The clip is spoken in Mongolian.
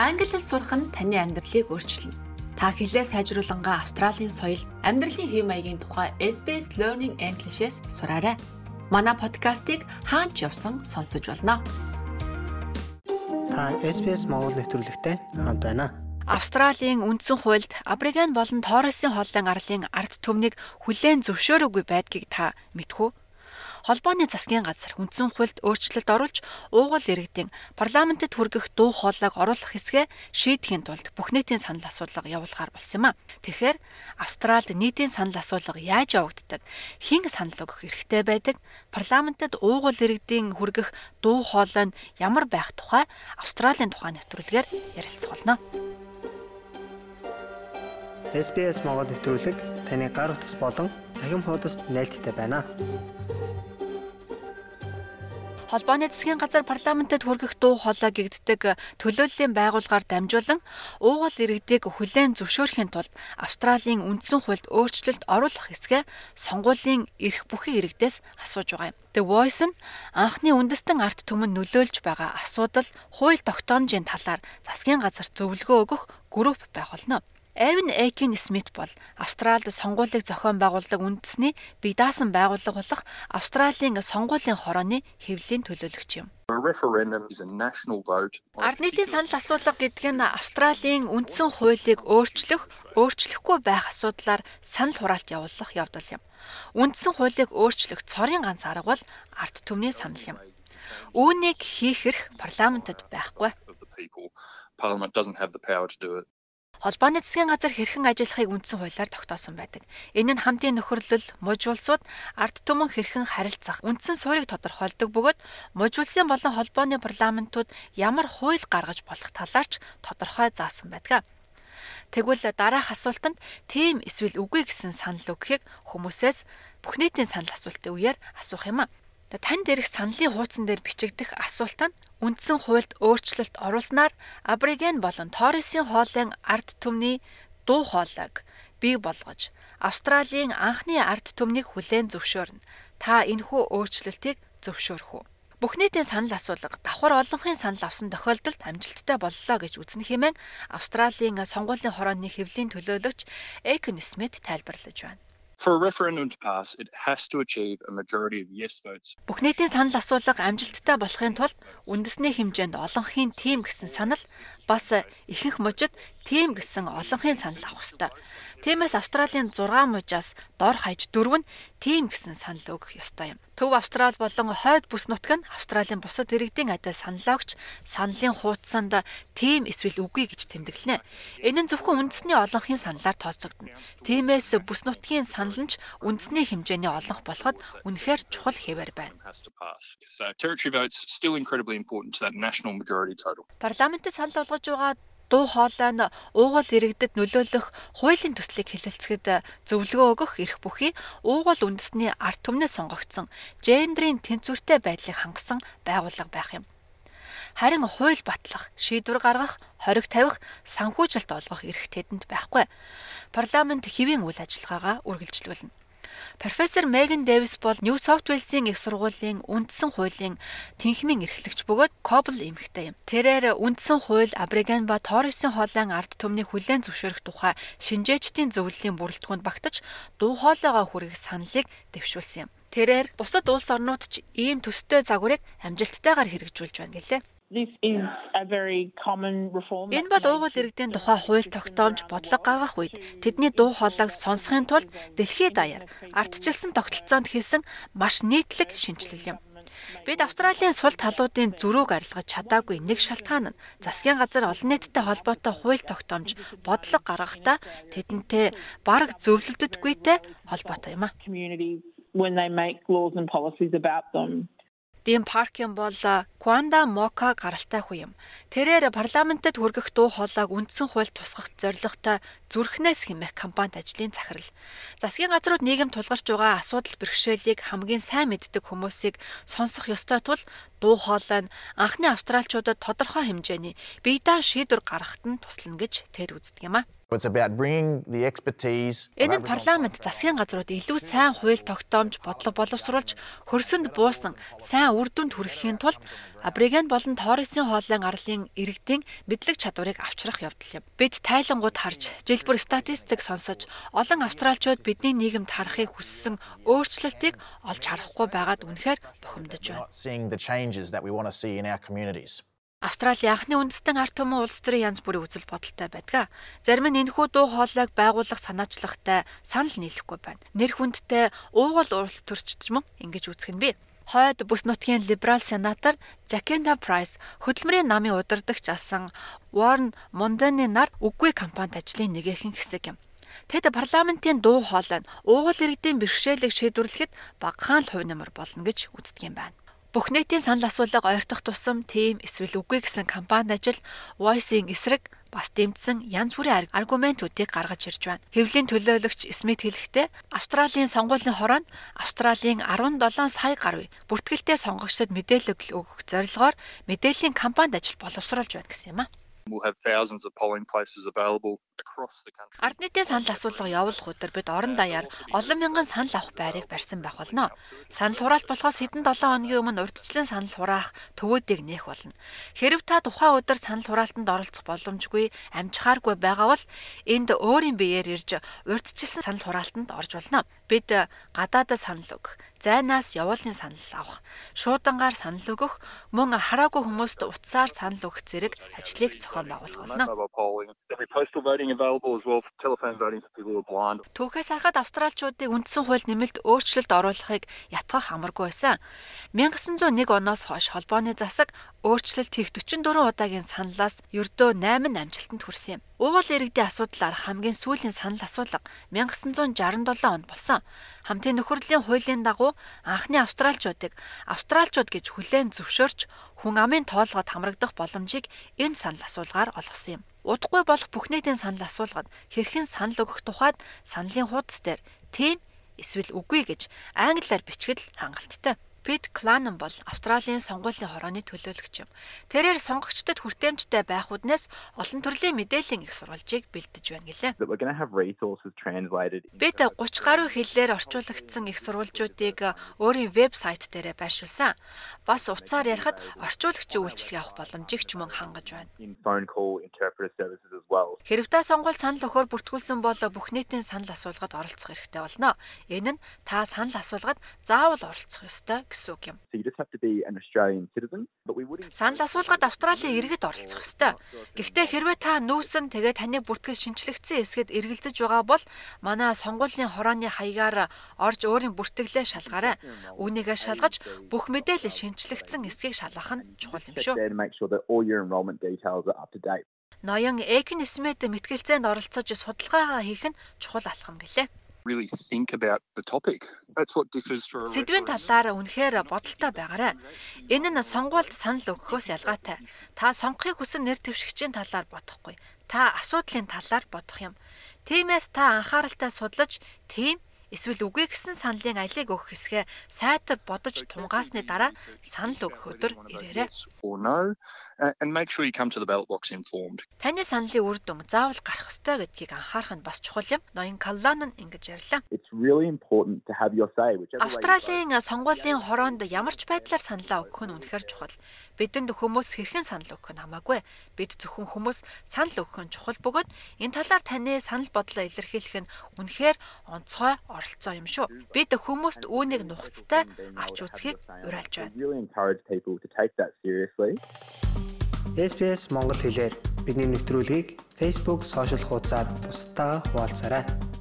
Англи хэл сурах нь таны амьдралыг өөрчилнө. Та хэлээ сайжруулангаа Австралийн соёл, амьдралын хэв маягийн тухай SBS Learning English-с сураарай. Манай подкастыг хаач явсан сонсож болно. Та SBS Монгол нэвтрүүлэгтэй хамт байна. Австралийн үндсэн хуульд Абориген болон Торресын хооллын арлын ард түмнийг хүлээн зөвшөөрөөгүй байдгийг та мэдхүү? Холбооны засгийн газар үндсэн хуульд өөрчлөлт оруулж уугуул иргэдийн парламентэд хүргэх дуу хоолойг оруулах хэсгээ шийдэхийн тулд бүх нийтийн санал асуулга явуулахаар болсон юм а. Тэгэхээр Австральд нийтийн санал асуулга яаж явагддаг? Хэн санал өгөх эрхтэй байдаг? Парламентэд уугуул иргэдийн хүргэх дуу хоолой нь ямар байх тухай Австралийн тухай нэвтрүүлгээр ярилцах болно. SBS Монгол нэвтрүүлэг таны гар утас болон цахим хуудасд нийлдэхтэй байна. Холбооны засгийн газар парламентэд хүргэх дуу хоолой гэгддэг төлөөллийн байгууллагаар дамжуулан уугуул иргэдийг хүлээн зөвшөөрөхийн тулд Австралийн үндсэн хуульд өөрчлөлт оруулах хэсгээ сонгуулийн эрх бүхий иргэдээс асууж байгаа юм. The Voice нь анхны үндэстэн арт түмэн нөлөөлж байгаа асуудал хууль тогтоомжийн талаар засгийн газар зөвлөгөө өгөх групп байх болно. Эвен Экин Смит бол Австралид сонгуулийг зохион байгуулдаг үндэсний бие даасан байгууллага болох Австралийн сонгуулийн хорооны хэвлэлийн төлөөлөгч юм. Ард нийтийн санал асуулга гэдэг нь Австралийн үндсэн хуулийг өөрчлөх, өөрчлөхгүй байх асуудлаар санал хураалт явуулах явдал юм. Үндсэн хуулийг өөрчлөх цорын ганц арга бол ард түмний санал юм. Үүнийг хийх эрх парламентэд байхгүй. Parliament doesn't have the power to do it. Холбооны засгийн газар хэрхэн ажиллахыг үндсэн хуулиар тогтоосон байдаг. Энэ нь хамтын нөхөрлөл, мужи улсууд ард түмэн хэрхэн харилцах, үндсэн суурийг тодорхойлдог бөгөөд мужи улсын болон холбооны парламентууд ямар хууль гаргаж болох талаарч тодорхой заасан байдаг. Тэгвэл дараах асуултанд тийм эсвэл үгүй гэсэн санал өгөхийг хүмүүсээс бүх нийтийн санал асуултын үеэр асуух юм а. Танд ирэх саналын хуудсан дээр бичигдэх асуулт нь үндсэн хуульд өөрчлөлт оруулснаар Абориген болон Торресын хоолын ард түмний дуу хоолойг бий болгож Австралийн анхны ард түмнийг хүлээн зөвшөөрнө. Та энэхүү өөрчлөлтийг зөвшөөрөх үү? Бүх нийтийн санал асуулга давхар олонхын санал авсан тохиолдолд амжилттай боллоо гэж үзнэ хэмээн Австралийн сонгуулийн хорооны хэвлийн төлөөлөгч Эйкен Смит тайлбарлаж байна. For a referendum to pass, it has to achieve a majority of yes votes. Бүх нийтийн санал асуулга амжилттай болохын тулд үндэсний хэмжээнд олонхын тим гэсэн санал бас ихэнх мужид тим гэсэн олонхын санал авах ёстой. Тиймээс Австралийн 6 мужаас дор хаяж дөрөв нь тим гэсэн санал өгөх ёстой юм. Төв Австрал болон хойд бүс нутаг нь Австралийн бусад иргэдийн адил саналаа өгч саналын хуудсанд тим эсвэл үгүй гэж тэмдэглэнэ. Энэ нь зөвхөн үндэсний олонхын саналаар тооцогдно. Тиймээс бүс нутгийн санал нь ч үндэсний хэмжээний олонх болоход үнэхээр чухал хэвээр байна. Парламентд санал болгож байгаа дуу хоолой нь уугуул иргэдэд нөлөөлөх хуулийн төслийг хэлэлцэхэд зөвлөгөө өгөх эрх бүхий уугуул үндэсний ард түмнээс сонгогдсон гендрийн тэнцвэртэй байдлыг хангасан байгууллага байх юм. Харин хууль батлах, шийдвэр гаргах, хориг тавих, санхүүжилт олгох эрх тэдэнд байхгүй. Парламент хэвийн үйл ажиллагаагаа үргэлжлүүлнэ. Профессор Меган Дэвис бол New South Wales-ийн их сургуулийн үндсэн хуулийн тэнхимийн эрхлэгч бөгөөд Кобл эмэгтэй юм. Тэрээр үндсэн хууль Абориген ба Торресын хоолойн ард түмний хүлээн зөвшөөрөх тухай шинжээчдийн зөвлөлийн бүрэлдэхүүнд багтаж дуу хоолойгоо хүргэх саналыг дэвшүүлсэн юм. Тэрээр бусад улс орнууд ч ийм төстэй загварыг амжилттайгаар хэрэгжүүлж байна гэлээ. Энэ бол уугуул иргэдийн тухай хууль тогтоомж бодлого гаргах үед тэдний дуу хоолойг сонсохын тулд дэлхийд даяар ардчилсан тогтолцоонд хийсэн маш нийтлэг шинжилэл юм. Бид Австралийн сул талуудын зөрүүг арилгаж чадаагүй нэг шалтгаан нь засгийн газар олон нийттэй холбоотой хууль тогтоомж бодлого гаргахдаа тэдэнтэй бараг зөвлөлддөггүйтэй холбоотой юм а. when they make laws and policies about them. Дэм Паркин бол Кванда Мока гаралтай хүн юм. Тэрээр парламентэд хүргэх дуу хоолойг үндсэн хуульд тусгах зорилготой зүрхнээс хэмээх компанид ажлын захирал. Засгийн газрууд нийгэм тулгарч байгаа асуудал бэрхшээлийг хамгийн сайн мэддэг хүмүүсийг сонсох ёстой тул дуу хоолой нь анхны австралчуудад тодорхой хэмжээний бие даан шийдвэр гаргахад нь туслана гэж тэр үздэг юм а. It's about bringing the expertise Энэ нь парламент засгийн газрууд илүү сайн хууль тогтоомж бодлого боловсруулж хөрсөнд буусан сайн үр дүнд хүрэхийн тулд абориген болон Торресын хоолойн арлын иргэдийн мэдлэг чадварыг авчрах явдал юм. Бид тайлангууд харж, жил бүр статистик сонсож, олон австралчууд бидний нийгэмд харахыг хүссэн өөрчлөлтийг олж харахгүй байгаад үнэхээр бухимдаж байна. Австралийн анхны үндэстэн арт түмэн улс төрийн янз бүрийн үзэл бодолтой байдаг. Зарим нь энэхүү дуу хоолойг байгуулах санаачлагтай санал нийлэхгүй байна. Нэр хүндтэй уугуул улс төрч мөн ингэж үзэх нь бий. Хойд бүс нутгийн либерал сенатор Жакенда Прайс хөдөлмөрийн намын удирдагч асан Warren Mondani нар үгүй кампанит ажлын нэгэн хэсэг юм. Тэд парламентын дуу хоолой нь уугуул иргэдийн бэрхшээлийг шийдвэрлэхэд багахан л хувь нэмэр болно гэж үздэг юм байна. Бүх нийтийн санал асуулга ойртох тусам тим эсвэл үгүй гэсэн кампани ажил Voice-ийн эсрэг бас дэмжсэн янз бүрийн аргументуудыг гаргаж ирж байна. Хэвлийн төлөөлөгч Смит хэлэхдээ Австралийн сонгуулийн хороонд Австралийн 17 сая гаруй бүртгэлтэй сонгогчдод мэдээлэл өгөх зорилгоор мэдээллийн кампанит ажил боловсруулж байна гэсэн юм а. We'll have thousands of polling places available. Ард нийтийн санал асуулга явуулах өдөр бид орон даяар олон мянган санал авах байрыг барьсан байх болно. Санал хураалт болохоос хэдэн 7 хоногийн өмнө урьдчилан санал хураах төвөөдийг нээх болно. Хэрв та тухайн өдөр санал хураалтанд оролцох боломжгүй амжихааргүй байгаа бол энд өөрийн биеэр ирж урьдчилсан санал хураалтанд орж болно. Бид гадаадас санал өгөх, зайнаас явуулын санал авах, шуудангаар санал өгөх, мөн хараагүй хүмүүст утсаар санал өгөх зэрэг ажлыг зохион байгуулах болно. Available as well for telephone voting for people who are blind. Түүхээс харахад австралчуудыг үндсэн хууль нэмэлт өөрчлөлт оруулахыг ятгах амаргүй байсан. 1901 оноос хойш холбооны засаг өөрчлөлт хийх 44 удаагийн саналаас ердөө 8 амжилтанд хүрсэн юм. Уугуул иргэдийн асуудлаар хамгийн сүүлийн санал асуулга 1967 онд болсон. Хамтын нөхөрлөлийн хуулийн дагуу анхны австралчуудыг австралчууд гэж хүлээн зөвшөөрч хүн амын тоолгод хамрагдах боломжийг энэ санал асуулгаар олгосон юм. Удахгүй болох бүх нийтийн санал асуулгад хэрхэн санал өгөх тухайд саналын хуудас дээр тийм эсвэл үгүй гэж англиар бичгэл хангалттай. Пит Кланан бол Австралийн сонгуулийн хорооны төлөөлөгч юм. Тэрээр сонгогчдод хүртээмжтэй байх үднээс олон төрлийн мэдээллийн их сурвалжийг бэлдэж байна гэлээ. Бид 30 гаруй хэллээр орчуулагдсан их сурвалжуудыг өөрийн вебсайт дээрээ байршуулсан. Бас утсаар ярихад орчуулагчийн үйлчлэг авах боломжийг ч мөн хангаж байна. та сонгуул санал өгөхөөр бүртгүүлсэн бол бүх нийтийн санал асуулгад оролцох хэрэгтэй болно. Энэ нь та санал асуулгад заавал оролцох ёстой гэсэн үг юм. Санал асуулгад Австралийн иргэд оролцох ёстой. Гэхдээ хэрвээ та нүүсэн тэгээ таны бүртгэл шинчлэгдсэн хэсгэд эргэлзэж байгаа бол манай сонгуулийн хорооны хаягаар орж өөрийн бүртгэлээ шалгаарай. Үүнийгээ шалгаж бүх мэдээлэл шинчлэгдсэн хэсгийг шалгах нь чухал юм шүү. Ноён Экен Смит мэтгэлцээнд оролцож судалгаагаа хийх нь чухал алхам гэлээ. Really think about the topic. That's what differs for a Сэдвийн талаар үнэхээр бодолтой байгаарай. Энэ нь сонгуульд санал өгөхөөс ялгаатай. Та сонгохыг хүсэн нэр дэвшигчийн талаар бодохгүй. Та асуудлын талаар бодох юм. Тиймээс та анхааралтай судлаж, тийм эсвэл үгүй гэсэн саналын алийг өгөх хэсгээ сайтар бодож тунгаасны дараа санал өгөх өдөр ирээрэй. Informed. Таны саналын үр дүн заавал гарах ёстой гэдгийг анхаарах нь бас чухал юм. Ноён Каллан нь ингэж ярьлаа. Really important to have your say, whichever. Австралийн сонгуулийн хороонд ямар ч байдлаар саналаа өгөх нь үнэхээр чухал. Бидэнд хүмүүс хэрхэн санал өгөх нь хамаагүй. Бид зөвхөн хүмүүс санал өгөх нь чухал бөгөөд энэ талаар таны санал бодлоо илэрхийлэх нь үнэхээр онцгой оролцоо юм шүү. Бид хүмүүст үүнийг нухацтай авч үзхийг уриалж байна. SPS Монгол хэлээр бидний нэвтрүүлгийг Facebook сошиал хуудасаар бусдаа хуваалцаарай.